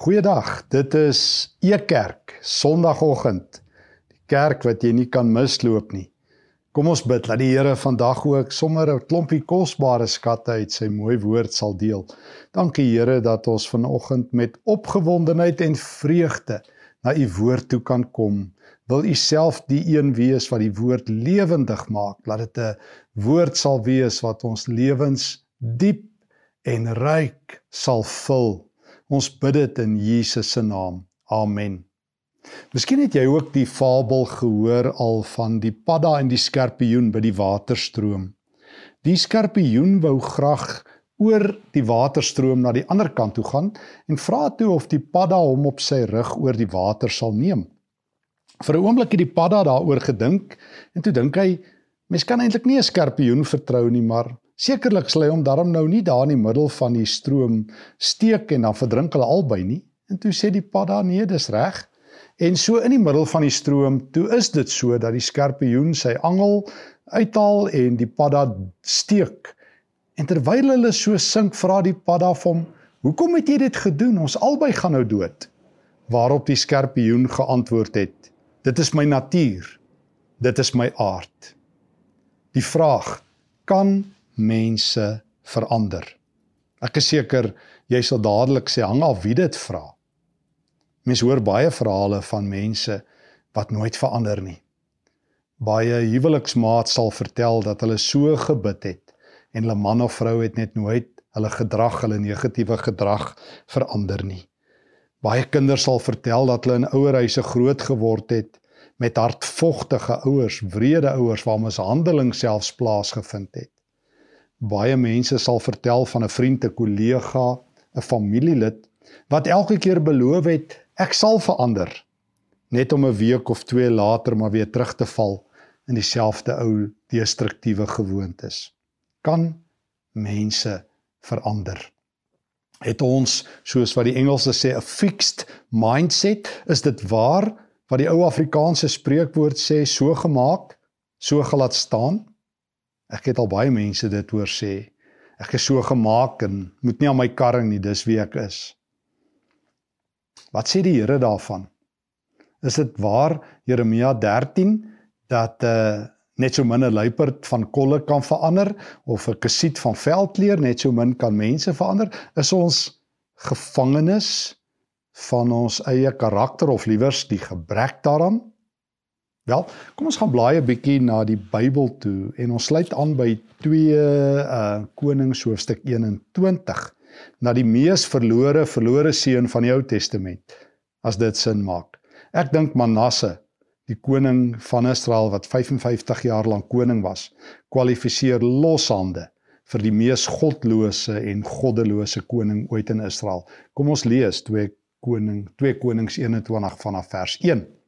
Goeiedag. Dit is Ekerk, Sondagoggend. Die kerk wat jy nie kan misloop nie. Kom ons bid dat die Here vandag ook sommer 'n klompie kosbare skatte uit sy mooi woord sal deel. Dankie Here dat ons vanoggend met opgewondenheid en vreugde na u woord toe kan kom. Wil u self die een wees wat die woord lewendig maak. Laat dit 'n woord sal wees wat ons lewens diep en ryk sal vul Ons bid dit in Jesus se naam. Amen. Miskien het jy ook die fabel gehoor al van die padda en die skorpioen by die waterstroom. Die skorpioen wou graag oor die waterstroom na die ander kant toe gaan en vra toe of die padda hom op sy rug oor die water sal neem. Vir 'n oomblik het die padda daaroor gedink en toe dink hy mens kan eintlik nie 'n skorpioen vertrou nie, maar Sekerlik sal hy hom daarom nou nie daar in die middel van die stroom steek en dan verdrink hulle albei nie. En toe sê die pad daar nee, dis reg. En so in die middel van die stroom, toe is dit so dat die skorpioen sy angel uithaal en die pad daar steek. En terwyl hulle so sink, vra die pad daar vir hom: "Hoekom het jy dit gedoen? Ons albei gaan nou dood." Waarop die skorpioen geantwoord het: "Dit is my natuur. Dit is my aard." Die vraag: Kan mense verander. Ek is seker jy sal dadelik sê hang af wie dit vra. Mense hoor baie verhale van mense wat nooit verander nie. Baie huweliksmaat sal vertel dat hulle so gebid het en hulle man of vrou het net nooit hulle gedrag, hulle negatiewe gedrag verander nie. Baie kinders sal vertel dat hulle in ouerhuise groot geword het met hartvogtige ouers, wrede ouers waar mishandeling selfs plaasgevind het. Baie mense sal vertel van 'n vriend, 'n kollega, 'n familielid wat elke keer beloof het ek sal verander net om 'n week of twee later maar weer terug te val in dieselfde ou destruktiewe gewoontes. Kan mense verander? Het ons soos wat die Engelse sê 'n fixed mindset? Is dit waar wat die ou Afrikaanse spreekwoord sê so gemaak, so gelaat staan? Ek het al baie mense dit hoor sê. Ek is so gemaak en moet nie aan my karring nie, dis wie ek is. Wat sê die Here daarvan? Is dit waar Jeremia 13 dat uh net so min 'n luiperd van kolle kan verander of 'n kasiet van veldleer net so min kan mense verander? Is ons gevangenes van ons eie karakter of liewers die gebrek daaraan? Wel, kom ons gaan blaai 'n bietjie na die Bybel toe en ons sluit aan by 2 uh Konings hoofstuk 21 na die mees verlore verlore seun van die Ou Testament as dit sin maak. Ek dink Manasse, die koning van Israel wat 55 jaar lank koning was, kwalifiseer loshande vir die mees godlose en goddelose koning ooit in Israel. Kom ons lees 2 Koning 2 Konings 21 vanaf vers 1.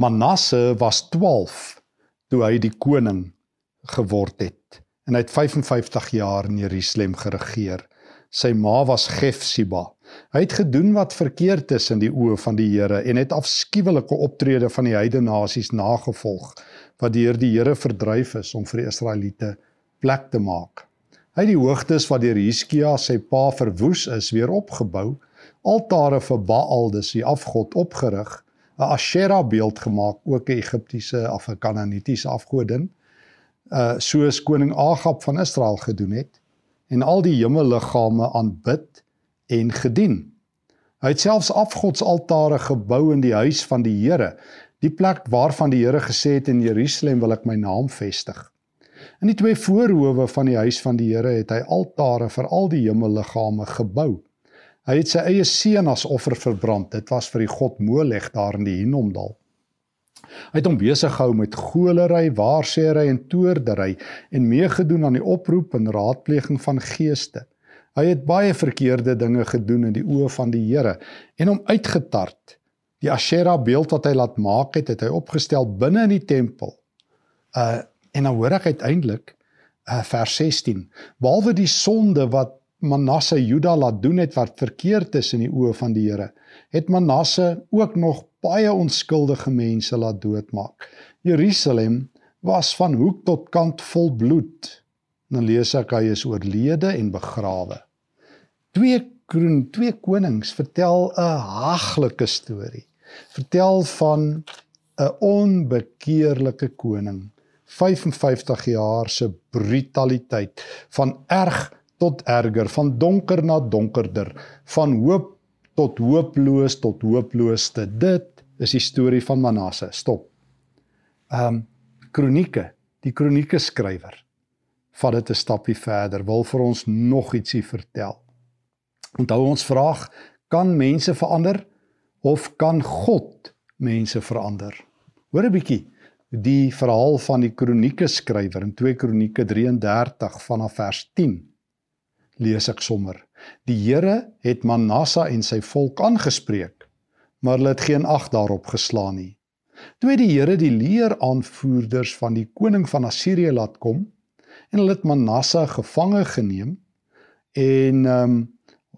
Manasse was 12 toe hy die koning geword het en hy het 55 jaar in Jerusalem geregeer. Sy ma was Gefsiba. Hy het gedoen wat verkeerd is in die oë van die Here en het afskuwelike optrede van die heidene nasies nagevolg wat deur die Here verdryf is om vir die Israeliete plek te maak. Hy het die hoogtes wat deur Hiskia sy pa verwoes is weer opgebou, altare vir Baal, dis die afgod opgerig 'n Ashera beeld gemaak, ook 'n Egiptiese of 'n Kanaanitiese afgodin, uh soos koning Agab van Israel gedoen het en al die hemelliggame aanbid en gedien. Hy het selfs afgodsaltare gebou in die huis van die Here, die plek waarvan die Here gesê het in Jerusalem wil ek my naam vestig. In die twee voorhoewe van die huis van die Here het hy altare vir al die hemelliggame gebou. Hy het sy eie seun as offer verbrand. Dit was vir die god Molech daar in die Hinnomdal. Hy het hom besig gehou met golery, waarsêry en toordery en meegedoen aan die oproep en raadpleging van geeste. Hy het baie verkeerde dinge gedoen in die oë van die Here en hom uitgetart. Die Ashera beeld wat hy laat maak het, het hy opgestel binne in die tempel. Uh en dan hoor ek uiteindelik uh vers 16. Behalwe die sonde wat Manasse Juda laat doen het wat verkeerd is in die oë van die Here, het Manasse ook nog baie onskuldige mense laat doodmaak. Jerusalem was van hoek tot kant vol bloed. Dan lees ek hy is oorlede en begrawe. 2 kroon twee konings vertel 'n haglike storie. Vertel van 'n onbekeerlike koning 55 jaar se brutaliteit van erg tot erger van donker na donkerder van hoop tot hooploos tot hooplooste. Dit is die storie van Manasse. Stop. Ehm um, kronieke die kronieke skrywer. Vat dit 'n stappie verder wil vir ons nog ietsie vertel. Onthou ons vraag kan mense verander of kan God mense verander? Hoor 'n bietjie die verhaal van die kronieke skrywer in 2 Kronieke 33 vanaf vers 10 lees ek sommer. Die Here het Manasse en sy volk aangespreek maar hulle het geen ag daarop geslaan nie. Toe die Here die leer aanvoerders van die koning van Assirië laat kom en hulle het Manasse gevange geneem en ehm um,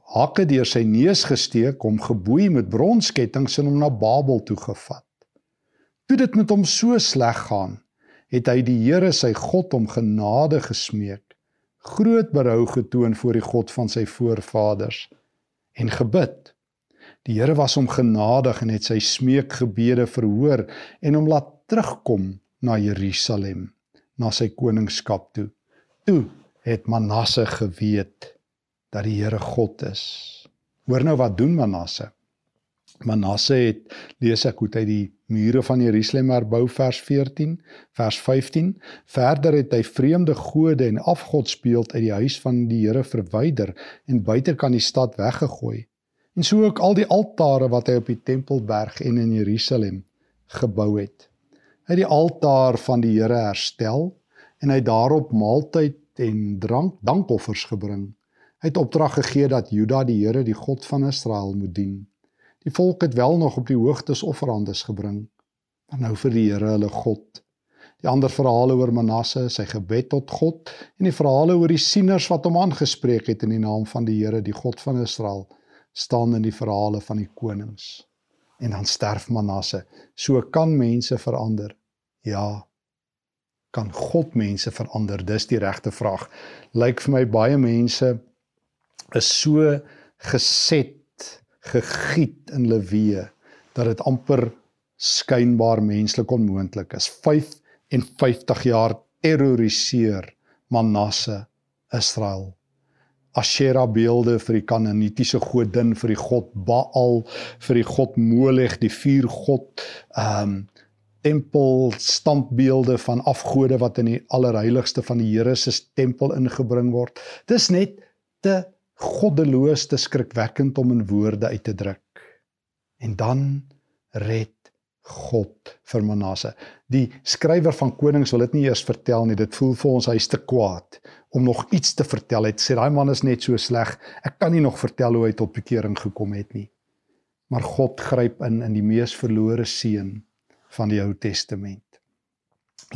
hakke deur sy neus gesteek om geboei met bronskettinge en hom na Babel toe gevat. Toe dit met hom so sleg gaan, het hy die Here sy God om genade gesmeek, groot berou getoon voor die God van sy voorvaders en gebid. Die Here was hom genadig en het sy smeekgebede verhoor en hom laat terugkom na Jerusalem, na sy koningskap toe. Toe het Manasse geweet dat die Here God is. Hoor nou wat doen Manasse? Manasse het lees ek hoe hy die mure van Jerusalem herbou vers 14 vers 15 verder het hy vreemde gode en afgodsbeeld uit die huis van die Here verwyder en buitekant die stad weggegooi. En so ook al die altare wat hy op die tempelberg en in Jerusalem gebou het. Hy het die altaar van die Here herstel en hy daarop maaltyd en drank dankoffers gebring. Hy het opdrag gegee dat Juda die Here die God van Israel moet dien Die volk het wel nog op die hoogtes offerandes gebring, maar nou vir die Here hulle God. Die ander verhale oor Manasse, sy gebed tot God en die verhale oor die sieners wat hom aangespreek het in die naam van die Here, die God van Israel, staan in die verhale van die konings. En dan sterf Manasse. So kan mense verander. Ja. Kan God mense verander? Dis die regte vraag. Lyk vir my baie mense is so geset gegiet in lewe dat dit amper skynbaar menslik onmoontlik is. 55 jaar terroriseer Manasse Israel. Ashera beelde vir die Kanaanitiese godin vir die god Baal, vir die god Molech, die vuur god, ehm um, tempel standbeelde van afgode wat in die allerheiligste van die Here se tempel ingebring word. Dis net te goddeloos te skrikwekkend om in woorde uit te druk. En dan red God vir Manasse. Die skrywer van Konings wil dit nie eers vertel nie. Dit voel vir ons hy's te kwaad om nog iets te vertel. Hy sê daai man is net so sleg. Ek kan nie nog vertel hoe hy tot bekering gekom het nie. Maar God gryp in in die mees verlore seun van die Ou Testament.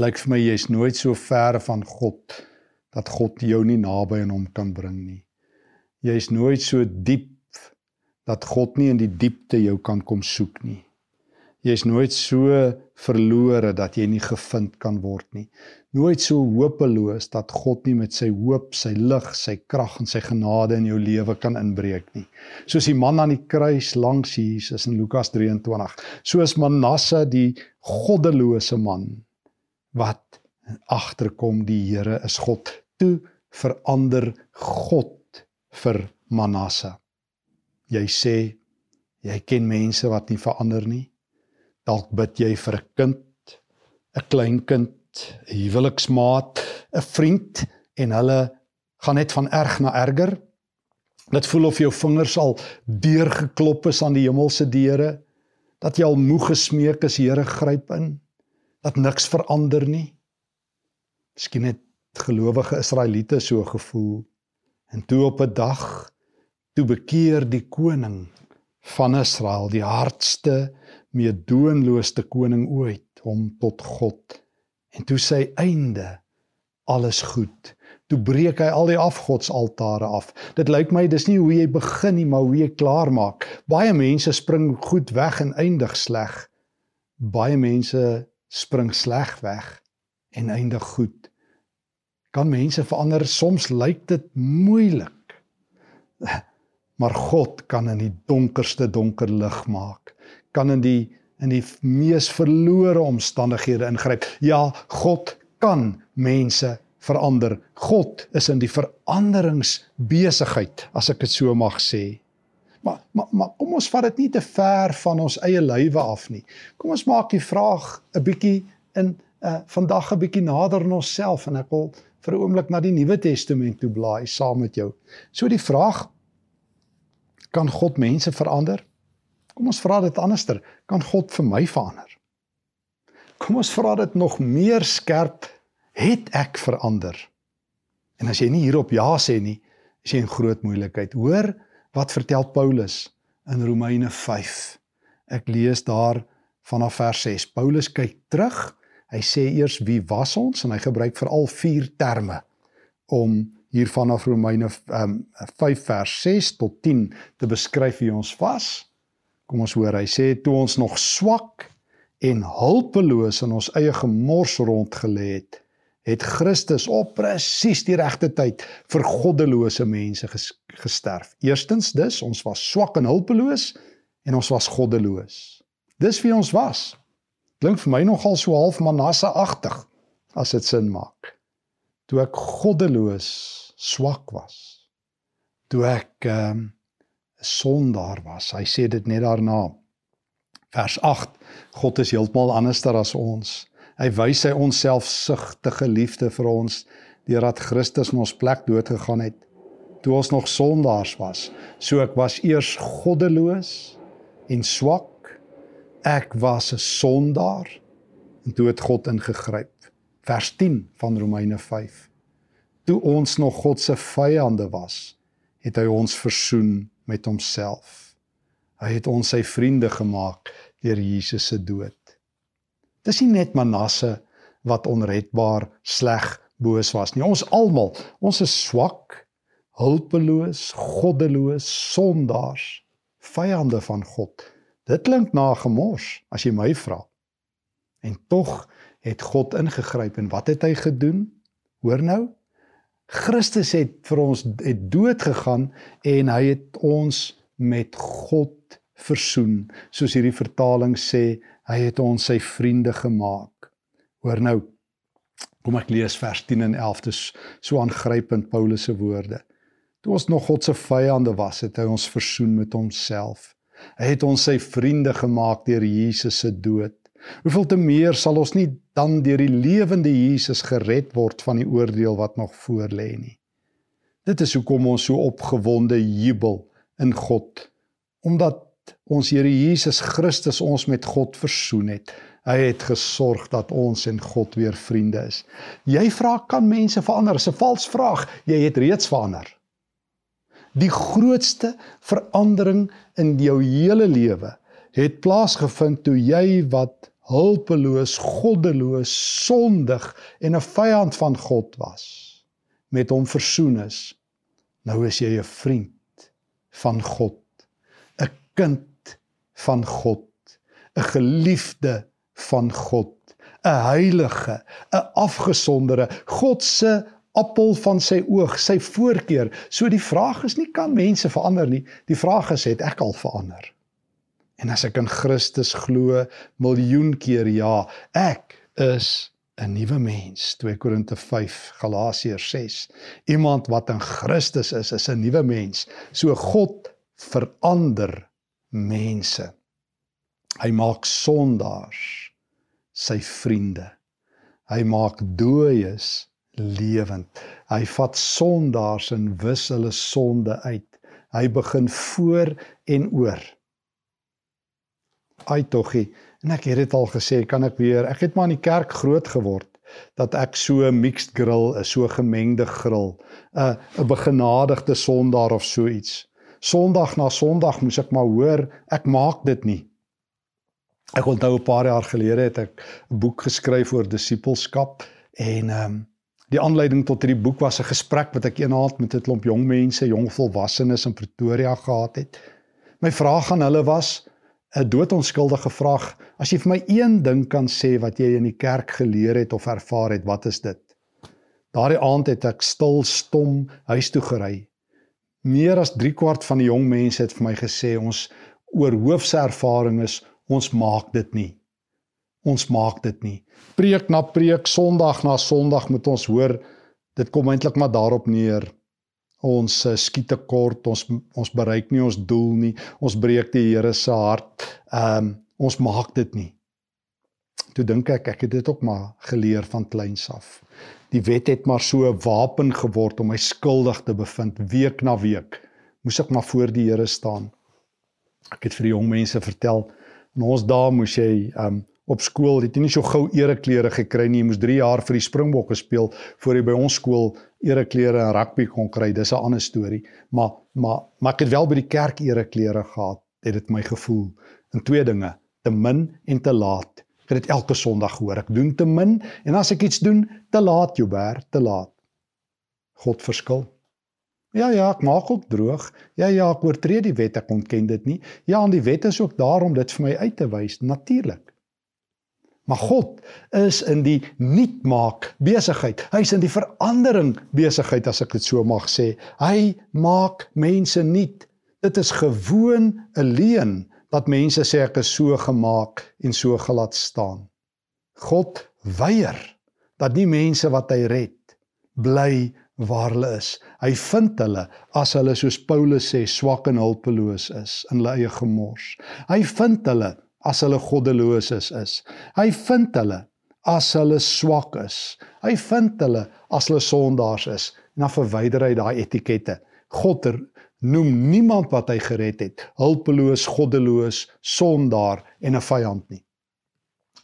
Lyk vir my jy's nooit so ver van God dat God jou nie naby aan hom kan bring nie jy is nooit so diep dat God nie in die diepte jou kan kom soek nie. Jy is nooit so verlore dat jy nie gevind kan word nie. Nooit so hopeloos dat God nie met sy hoop, sy lig, sy krag en sy genade in jou lewe kan inbreek nie. Soos die man aan die kruis langs Jesus in Lukas 23. Soos Manasse die goddelose man wat agterkom die Here is God. Toe verander God vir Manasse. Jy sê jy ken mense wat nie verander nie. Dalk bid jy vir 'n kind, 'n klein kind, 'n huweliksmaat, 'n vriend en hulle gaan net van erg na erger. Dit voel of jou vingers al deurgeklop is aan die hemelse deure, dat jy al moeg gesmeek is, Here gryp in, dat niks verander nie. Miskien het gelowige Israeliete so gevoel En toe op 'n dag toe bekeer die koning van Israel, die hardste, meedoenloosste koning ooit, hom tot God. En toe sy einde alles goed. Toe breek hy al die afgodsaltare af. Dit lyk my dis nie hoe jy begin nie, maar hoe jy klaar maak. Baie mense spring goed weg en eindig sleg. Baie mense spring sleg weg en eindig goed kan mense verander. Soms lyk dit moeilik. maar God kan in die donkerste donker lig maak. Kan in die in die mees verlore omstandighede ingryp. Ja, God kan mense verander. God is in die veranderingsbesigheid, as ek dit so mag sê. Maar maar maar kom ons vat dit nie te ver van ons eie lywe af nie. Kom ons maak die vraag 'n bietjie in uh vandag 'n bietjie nader aan onsself en ek wil vir 'n oomblik na die Nuwe Testament toe blaai saam met jou. So die vraag kan God mense verander? Kom ons vra dit anderster, kan God vir my verander? Kom ons vra dit nog meer skerp, het ek verander? En as jy nie hierop ja sê nie, is jy in groot moeilikheid. Hoor wat vertel Paulus in Romeine 5. Ek lees daar vanaf vers 6. Paulus kyk terug. Hy sê eers wie was ons en hy gebruik veral vier terme om hier vanaf Romeine um, 5 vers 6 tot 10 te beskryf wie ons was. Kom ons hoor, hy sê toe ons nog swak en hulpeloos in ons eie gemors rondgelê het, het Christus op presies die regte tyd vir goddelose mense ges gesterf. Eerstens dus, ons was swak en hulpeloos en ons was goddeloos. Dis wie ons was. Klink vir my nogal so half Manasse-agtig as dit sin maak. Toe ek goddeloos swak was. Toe ek ehm um, sondaar was. Hy sê dit net daarna. Vers 8. God is heeltemal anderster as ons. Hy wys sy onselfsugtige liefde vir ons deurdat Christus in ons plek dood gegaan het toe ons nog sondaars was. So ek was eers goddeloos en swak. Ek was 'n sondaar en toe het God ingegryp. Vers 10 van Romeine 5. Toe ons nog God se vyande was, het hy ons versoen met homself. Hy het ons sy vriende gemaak deur Jesus se dood. Dis nie net Manasse wat onredbaar, sleg, boos was nie. Ons almal, ons is swak, hulpeloos, goddeloos, sondaars, vyande van God. Dit klink na gemors as jy my vra. En tog het God ingegryp en wat het hy gedoen? Hoor nou. Christus het vir ons het dood gegaan en hy het ons met God versoen. Soos hierdie vertaling sê, Hy het ons sy vriende gemaak. Hoor nou. Kom ek lees vers 10 en 11. Dis so aangrypend Paulus se woorde. Toe ons nog God se vyande was, het hy ons versoen met homself. Hy het ons sy vriende gemaak deur Jesus se dood. Hoeveel te meer sal ons nie dan deur die lewende Jesus gered word van die oordeel wat nog voorlê nie. Dit is hoekom ons so opgewonde jubel in God, omdat ons Here Jesus Christus ons met God versoen het. Hy het gesorg dat ons en God weer vriende is. Jy vra kan mense verander? Dis 'n vals vraag. Jy het reeds verander. Die grootste verandering in jou hele lewe het plaasgevind toe jy wat hulpeloos, goddeloos, sondig en 'n vyand van God was, met hom versoen is. Nou is jy 'n vriend van God, 'n kind van God, 'n geliefde van God, 'n heilige, 'n afgesonderde, God se appel van sy oog, sy voorkeur. So die vraag is nie kan mense verander nie. Die vraag is het ek al verander? En as ek in Christus glo, miljoen keer ja, ek is 'n nuwe mens. 2 Korinte 5, Galasiërs 6. Iemand wat in Christus is, is 'n nuwe mens. So God verander mense. Hy maak sondaars sy vriende. Hy maak dooies lewend. Hy vat sondaars en wis hulle sonde uit. Hy begin voor en oor. Ai toggie, en ek het dit al gesê, kan ek weer. Ek het maar in die kerk groot geword dat ek so 'n mixed grill, 'n so gemengde grill, 'n 'n begenadigde sondaar of so iets. Sondag na Sondag moes ek maar hoor, ek maak dit nie. Ek onthou 'n paar jaar gelede het ek 'n boek geskryf oor disippelskap en ehm um, die aanleiding tot hierdie boek was 'n gesprek wat ek eendag met 'n klomp jong mense, jong volwassenes in Pretoria gehad het. My vraag aan hulle was 'n doodonskuldige vraag: As jy vir my een ding kan sê wat jy in die kerk geleer het of ervaar het, wat is dit? Daardie aand het ek stil stom huis toe gery Meer as 3 kwart van die jong mense het vir my gesê ons oor hoofse ervaring is ons maak dit nie. Ons maak dit nie. Preek na preek, Sondag na Sondag moet ons hoor dit kom eintlik maar daarop neer. Ons uh, skiet te kort, ons ons bereik nie ons doel nie. Ons breek die Here se hart. Ehm um, ons maak dit nie. Toe dink ek ek het dit ook maar geleer van kleins af. Die wet het maar so 'n wapen geword om my skuldig te bevind week na week. Moes ek maar voor die Here staan. Ek het vir die jong mense vertel, in ons dae moes jy um op skool het jy nie so gou ereklere gekry nie. Jy moes 3 jaar vir die Springbokke speel voor jy by ons skool ereklere en rugby kon kry. Dis 'n ander storie. Maar maar maar ek het wel by die kerk ereklere gehad. Het dit my gevoel in twee dinge, te min en te laat. Ek het dit elke Sondag hoor. Ek doen te min en as ek iets doen, te laat, Joubert, te laat. God verskil. Ja ja, ek maak ook droog. Ja ja, ek oortree die wet, ek ontken dit nie. Ja, en die wet is ook daar om dit vir my uit te wys, natuurlik. Maar God is in die nuut maak besigheid. Hy's in die verandering besigheid as ek dit so mag sê. Hy maak mense nuut. Dit is gewoon 'n leuen dat mense sê ek is so gemaak en so gelaat staan. God weier dat die mense wat hy red bly waar hulle is. Hy vind hulle as hulle soos Paulus sê swak en hulpeloos is in hulle eie gemors. Hy vind hulle as hulle goddeloos is is. Hy vind hulle as hulle swak is. Hy vind hulle as hulle sondaars is en dan verwyder hy daai etikette. God er, noem niemand wat hy gered het hulpeloos, goddeloos, sondaar en 'n vyand nie.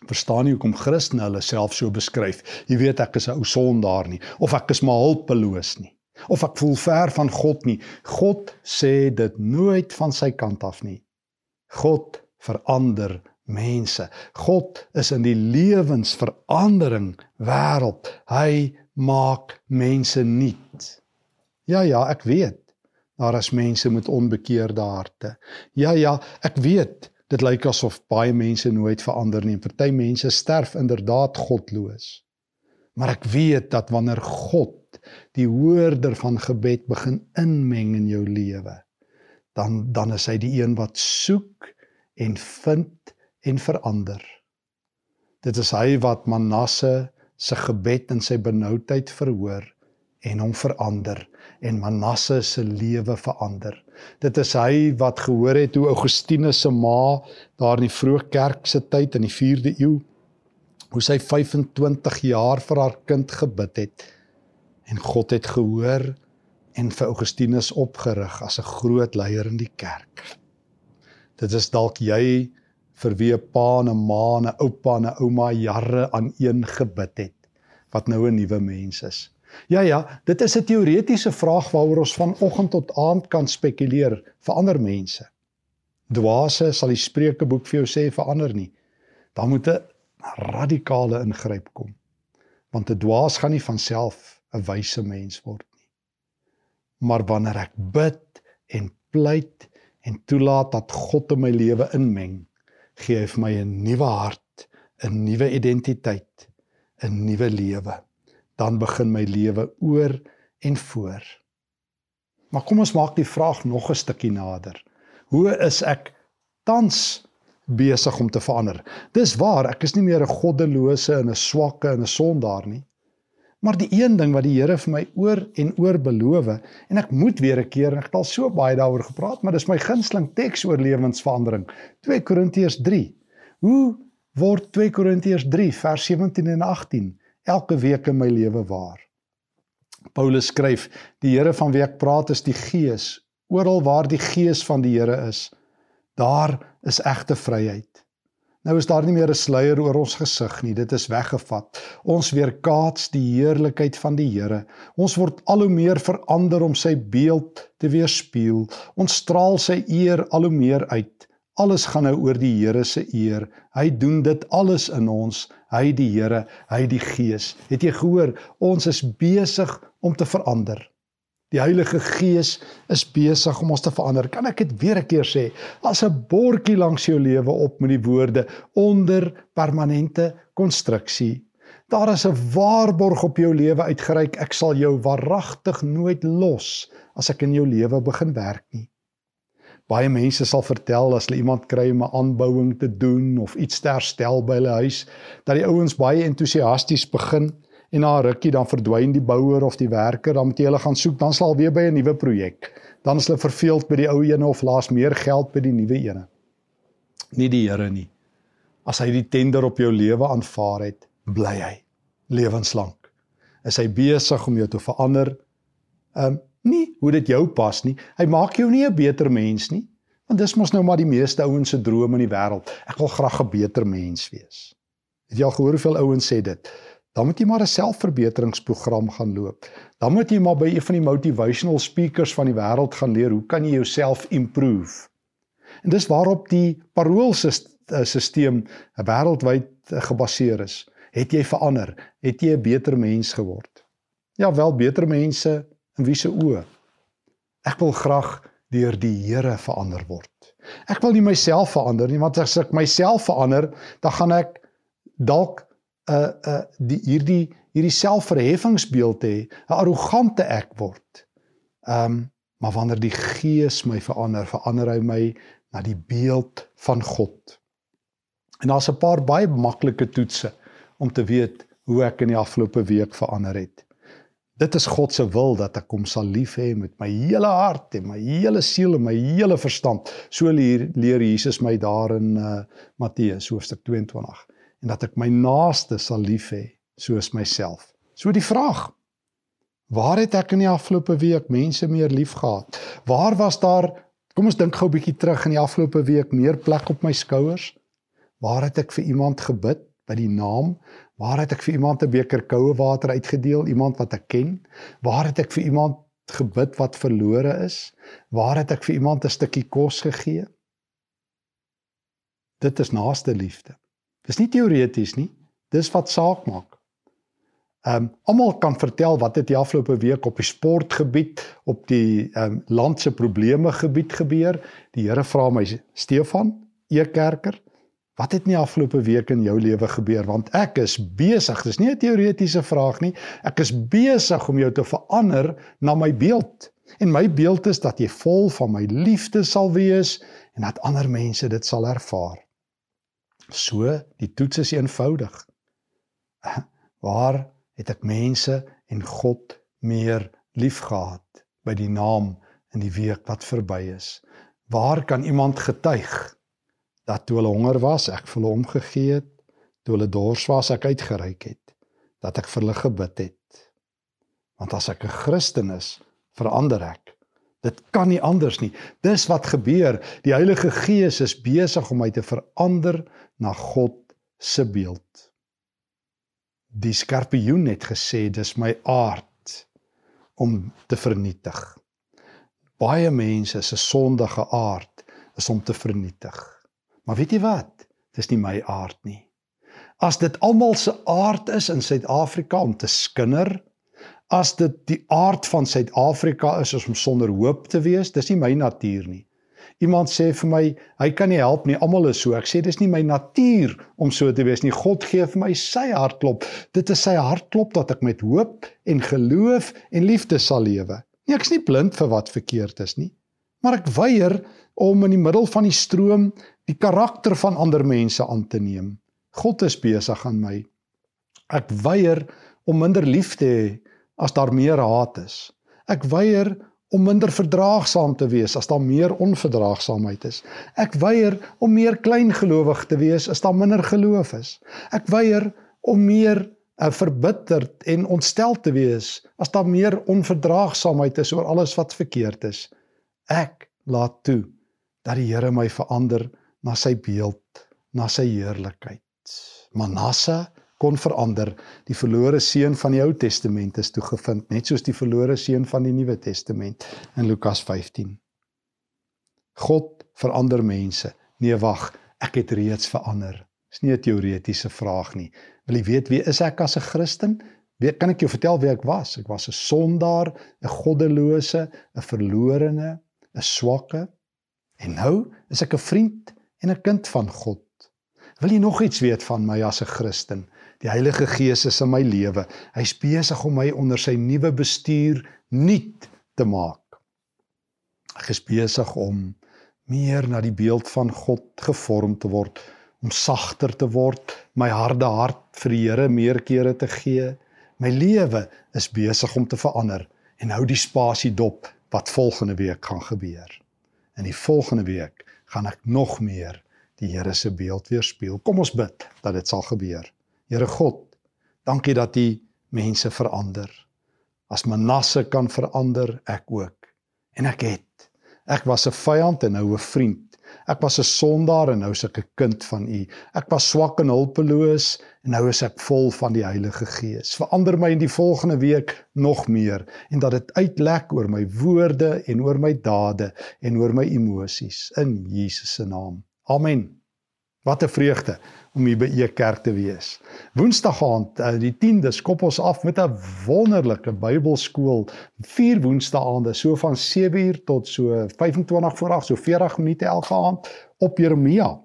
Verstaan nie hoekom Christene hulle self so beskryf. Jy weet ek is 'n ou sondaar nie of ek is maar hulpeloos nie of ek voel ver van God nie. God sê dit nooit van sy kant af nie. God verander mense. God is in die lewensverandering wêreld. Hy maak mense nuut. Ja ja, ek weet. Daar is mense met onbekeerde harte. Ja ja, ek weet. Dit lyk asof baie mense nooit verander nie. Party mense sterf inderdaad godloos. Maar ek weet dat wanneer God die hoorder van gebed begin inmeng in jou lewe, dan dan is hy die een wat soek en vind en verander. Dit is hy wat Manasse se gebed in sy benoudheid verhoor en hom verander en Manasse se lewe verander. Dit is hy wat gehoor het hoe Augustinus se ma daar in die vroeë kerk se tyd in die 4de eeu hoe sy 25 jaar vir haar kind gebid het en God het gehoor en vir Augustinus opgerig as 'n groot leier in die kerk. Dit is dalk jy vir wie 'n pa en 'n ma en 'n oupa en 'n ouma jare aan een gebid het wat nou 'n nuwe mens is. Ja ja, dit is 'n teoretiese vraag waaroor ons vanoggend tot aand kan spekuleer vir ander mense. Dwaase sal die Spreukeboek vir jou sê verander nie. Daar moet 'n radikale ingryp kom. Want 'n dwaas gaan nie van self 'n wyse mens word nie. Maar wanneer ek bid en pleit en toelaat dat God in my lewe inmeng, gee hy vir my 'n nuwe hart, 'n nuwe identiteit, 'n nuwe lewe. Dan begin my lewe oor en voor. Maar kom ons maak die vraag nog 'n stukkie nader. Hoe is ek tans besig om te verander? Dis waar, ek is nie meer 'n goddelose en 'n swakke en 'n sondaar nie. Maar die een ding wat die Here vir my oor en oor beloof en ek moet weer 'n keer en ek het al so baie daaroor gepraat, maar dis my gunsteling teks oor lewensverandering. 2 Korintiërs 3. Hoe word 2 Korintiërs 3 vers 17 en 18 elke week in my lewe waar? Paulus skryf: "Die Here van wie ek praat is die Gees. Oral waar die Gees van die Here is, daar is egte vryheid." Nou is daar nie meer 'n sluier oor ons gesig nie. Dit is weggevat. Ons weerkaats die heerlikheid van die Here. Ons word al hoe meer verander om sy beeld te weerspieël. Ons straal sy eer al hoe meer uit. Alles gaan nou oor die Here se eer. Hy doen dit alles in ons. Hy die Here, hy die Gees. Het jy gehoor? Ons is besig om te verander. Die Heilige Gees is besig om ons te verander. Kan ek dit weer 'n keer sê? As 'n bordjie langs jou lewe op met die woorde onder permanente konstruksie. Daar is 'n waarborg op jou lewe uitgereik. Ek sal jou waaragtig nooit los as ek in jou lewe begin werk nie. Baie mense sal vertel as hulle iemand kry om 'n aanbouing te doen of iets te herstel by hulle huis, dat die ouens baie entoesiasties begin en na 'n rukkie dan verdwyn die bouer of die werker, dan moet jy hulle gaan soek, dan sal weer by 'n nuwe projek. Dan is hulle verveeld by die ou ene of laas meer geld by die nuwe ene. Nie die Here nie. As hy die tender op jou lewe aanvaar het, bly hy lewenslank. Is hy besig om jou te verander? Ehm um, nie hoe dit jou pas nie. Hy maak jou nie 'n beter mens nie. Want dis mos nou maar die meeste ouens se droom in die wêreld. Ek wil graag 'n beter mens wees. Het jy al gehoor hoeveel ouens sê dit? Dan moet jy maar 'n selfverbeteringsprogram gaan loop. Dan moet jy maar by een van die motivational speakers van die wêreld gaan leer hoe kan jy jouself improve. En dis waarop die paroolstelsel wêreldwyd gebaseer is. Het jy verander? Het jy 'n beter mens geword? Ja, wel beter mense In wie se oë? Ek wil graag deur die Here verander word. Ek wil nie myself verander nie, want as ek myself verander, dan gaan ek dalk uh, uh, die hierdie hierdie selfverheffingsbeeld hê, 'n arrogante ek word. Um, maar wanneer die Gees my verander, verander hy my na die beeld van God. En daar's 'n paar baie maklike toetse om te weet hoe ek in die afgelope week verander het. Dit is God se wil dat ek hom sal lief hê met my hele hart en my hele siel en my hele verstand. So leer, leer Jesus my daar in uh, Matteus hoofstuk 22 en dat ek my naaste sal lief hê soos myself. So die vraag: Waar het ek in die afgelope week mense meer liefgehad? Waar was daar Kom ons dink gou 'n bietjie terug in die afgelope week meer plek op my skouers? Waar het ek vir iemand gebid by die naam Waar het ek vir iemand 'n beker koue water uitgedeel, iemand wat ek ken? Waar het ek vir iemand gebid wat verlore is? Waar het ek vir iemand 'n stukkie kos gegee? Dit is naaste liefde. Dis nie teoreties nie. Dis wat saak maak. Ehm um, almal kan vertel wat het die afgelope week op die sportgebied, op die ehm um, land se probleme gebied gebeur. Die Here vra my Stefan, Ekerker, Wat het nie afgelope week in jou lewe gebeur want ek is besig. Dis nie 'n teoretiese vraag nie. Ek is besig om jou te verander na my beeld. En my beeld is dat jy vol van my liefde sal wees en dat ander mense dit sal ervaar. So, die toets is eenvoudig. Waar het ek mense en God meer liefgehad by die naam in die week wat verby is? Waar kan iemand getuig? dat toe hulle honger was, ek vir hulle omgegee het, toe hulle dors was, ek uitgereik het, dat ek vir hulle gebid het. Want as ek 'n Christen is, verander ek. Dit kan nie anders nie. Dis wat gebeur. Die Heilige Gees is besig om my te verander na God se beeld. Die skorpioen het gesê dis my aard om te vernietig. Baie mense se sondige aard is om te vernietig. Maar weet jy wat? Dis nie my aard nie. As dit almal se aard is in Suid-Afrika om te skinder, as dit die aard van Suid-Afrika is om sonder hoop te wees, dis nie my natuur nie. Iemand sê vir my, hy kan nie help nie, almal is so. Ek sê dis nie my natuur om so te wees nie. God gee vir my sy hartklop. Dit is sy hartklop dat ek met hoop en geloof en liefde sal lewe. Nee, ek's nie blind vir wat verkeerd is nie, maar ek weier om in die middel van die stroom die karakter van ander mense aan te neem. God is besig aan my. Ek weier om minder lief te hê as daar meer haat is. Ek weier om minder verdraagsaam te wees as daar meer onverdraagsaamheid is. Ek weier om meer kleingelowig te wees as daar minder geloof is. Ek weier om meer uh, verbitterd en ontstel te wees as daar meer onverdraagsaamheid is oor alles wat verkeerd is. Ek laat toe dat die Here my verander na sy beeld, na sy heerlikheid. Manasse kon verander. Die verlore seun van die Ou Testament is toegevind, net soos die verlore seun van die Nuwe Testament in Lukas 15. God verander mense. Nee, wag, ek het reeds verander. Dis nie 'n teoretiese vraag nie. Wil jy weet wie is ek as 'n Christen? Wie kan ek jou vertel wie ek was? Ek was 'n sondaar, 'n goddelose, 'n verlorene, 'n swakke. En nou is ek 'n vriend en 'n kind van God. Wil jy nog iets weet van my as 'n Christen? Die Heilige Gees is in my lewe. Hy's besig om my onder sy nuwe bestuur nuut te maak. Ek is besig om meer na die beeld van God gevorm te word, om sagter te word, my harde hart vir die Here meer kere te gee. My lewe is besig om te verander en hou die spasie dop wat volgende week gaan gebeur. In die volgende week gaan ek nog meer die Here se beeld weerspieël. Kom ons bid dat dit sal gebeur. Here God, dankie dat U mense verander. As Manasse kan verander, ek ook. En ek het. Ek was 'n vyand en nou 'n vriend. Ek was 'n sondaar en nou is ek 'n kind van U. Ek was swak en hulpeloos en nou is ek vol van die Heilige Gees. Verander my in die volgende week nog meer en dat dit uitlek oor my woorde en oor my dade en oor my emosies in Jesus se naam. Amen. Wat 'n vreugde om hier by e kerk te wees. Woensdag aand, eh, die 10de, skop ons af met 'n wonderlike Bybelskool. Vier woensdaande, so van 7uur tot so 25 voor 8, so 40 minute elke aand op Jeremia.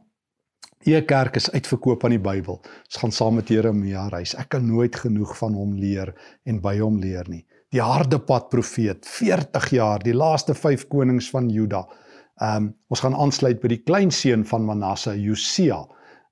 E kerk is uitverkoop aan die Bybel. Ons gaan saam met Jeremia reis. Ek kan nooit genoeg van hom leer en by hom leer nie. Die harde pad profeet, 40 jaar, die laaste 5 konings van Juda. Ehm um, ons gaan aansluit by die kleinseun van Manasse, Josia.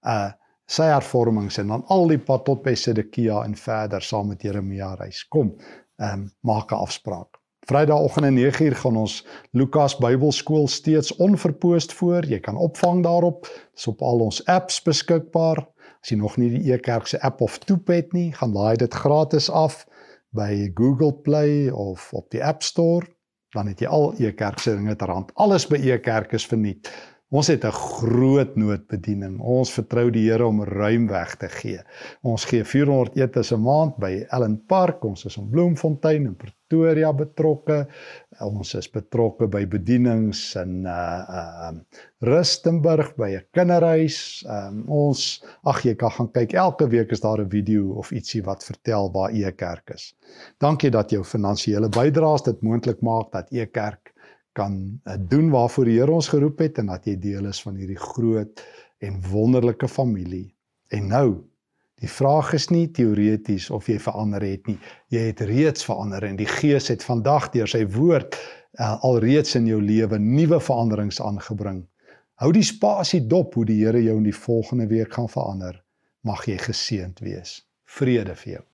Uh sy hervormings en dan al die pad tot by Sedekia en verder saam met Jeremia reis. Kom, ehm um, maak 'n afspraak. Vrydagoggend om 9uur gaan ons Lukas Bybelskool steeds onverpoost voor. Jy kan opvang daarop. Dit is op al ons apps beskikbaar. As jy nog nie die Ekerk se app of toep het nie, gaan laai dit gratis af by Google Play of op die App Store dan het jy al e-kerk se dinge ter hand. Alles by e-kerk is verniet. Ons het 'n groot noodbediening. Ons vertrou die Here om ruim weg te gee. Ons gee 400 etes 'n maand by Ellen Park. Ons is in Bloemfontein en Pretoria betrokke. Ons is betrokke by bedienings in uh uh Rustenburg by 'n kinderhuis. Um ons ag jy kan gaan kyk. Elke week is daar 'n video of ietsie wat vertel waar u kerk is. Dankie dat jou finansiële bydraes dit moontlik maak dat u kerk kan uh, doen waarvoor die Here ons geroep het en dat jy deel is van hierdie groot en wonderlike familie. En nou Die vraag is nie teoreties of jy verander het nie. Jy het reeds verander en die Gees het vandag deur sy woord uh, alreeds in jou lewe nuwe veranderings aangebring. Hou die spasie dop hoe die Here jou in die volgende week gaan verander. Mag jy geseënd wees. Vrede vir jou.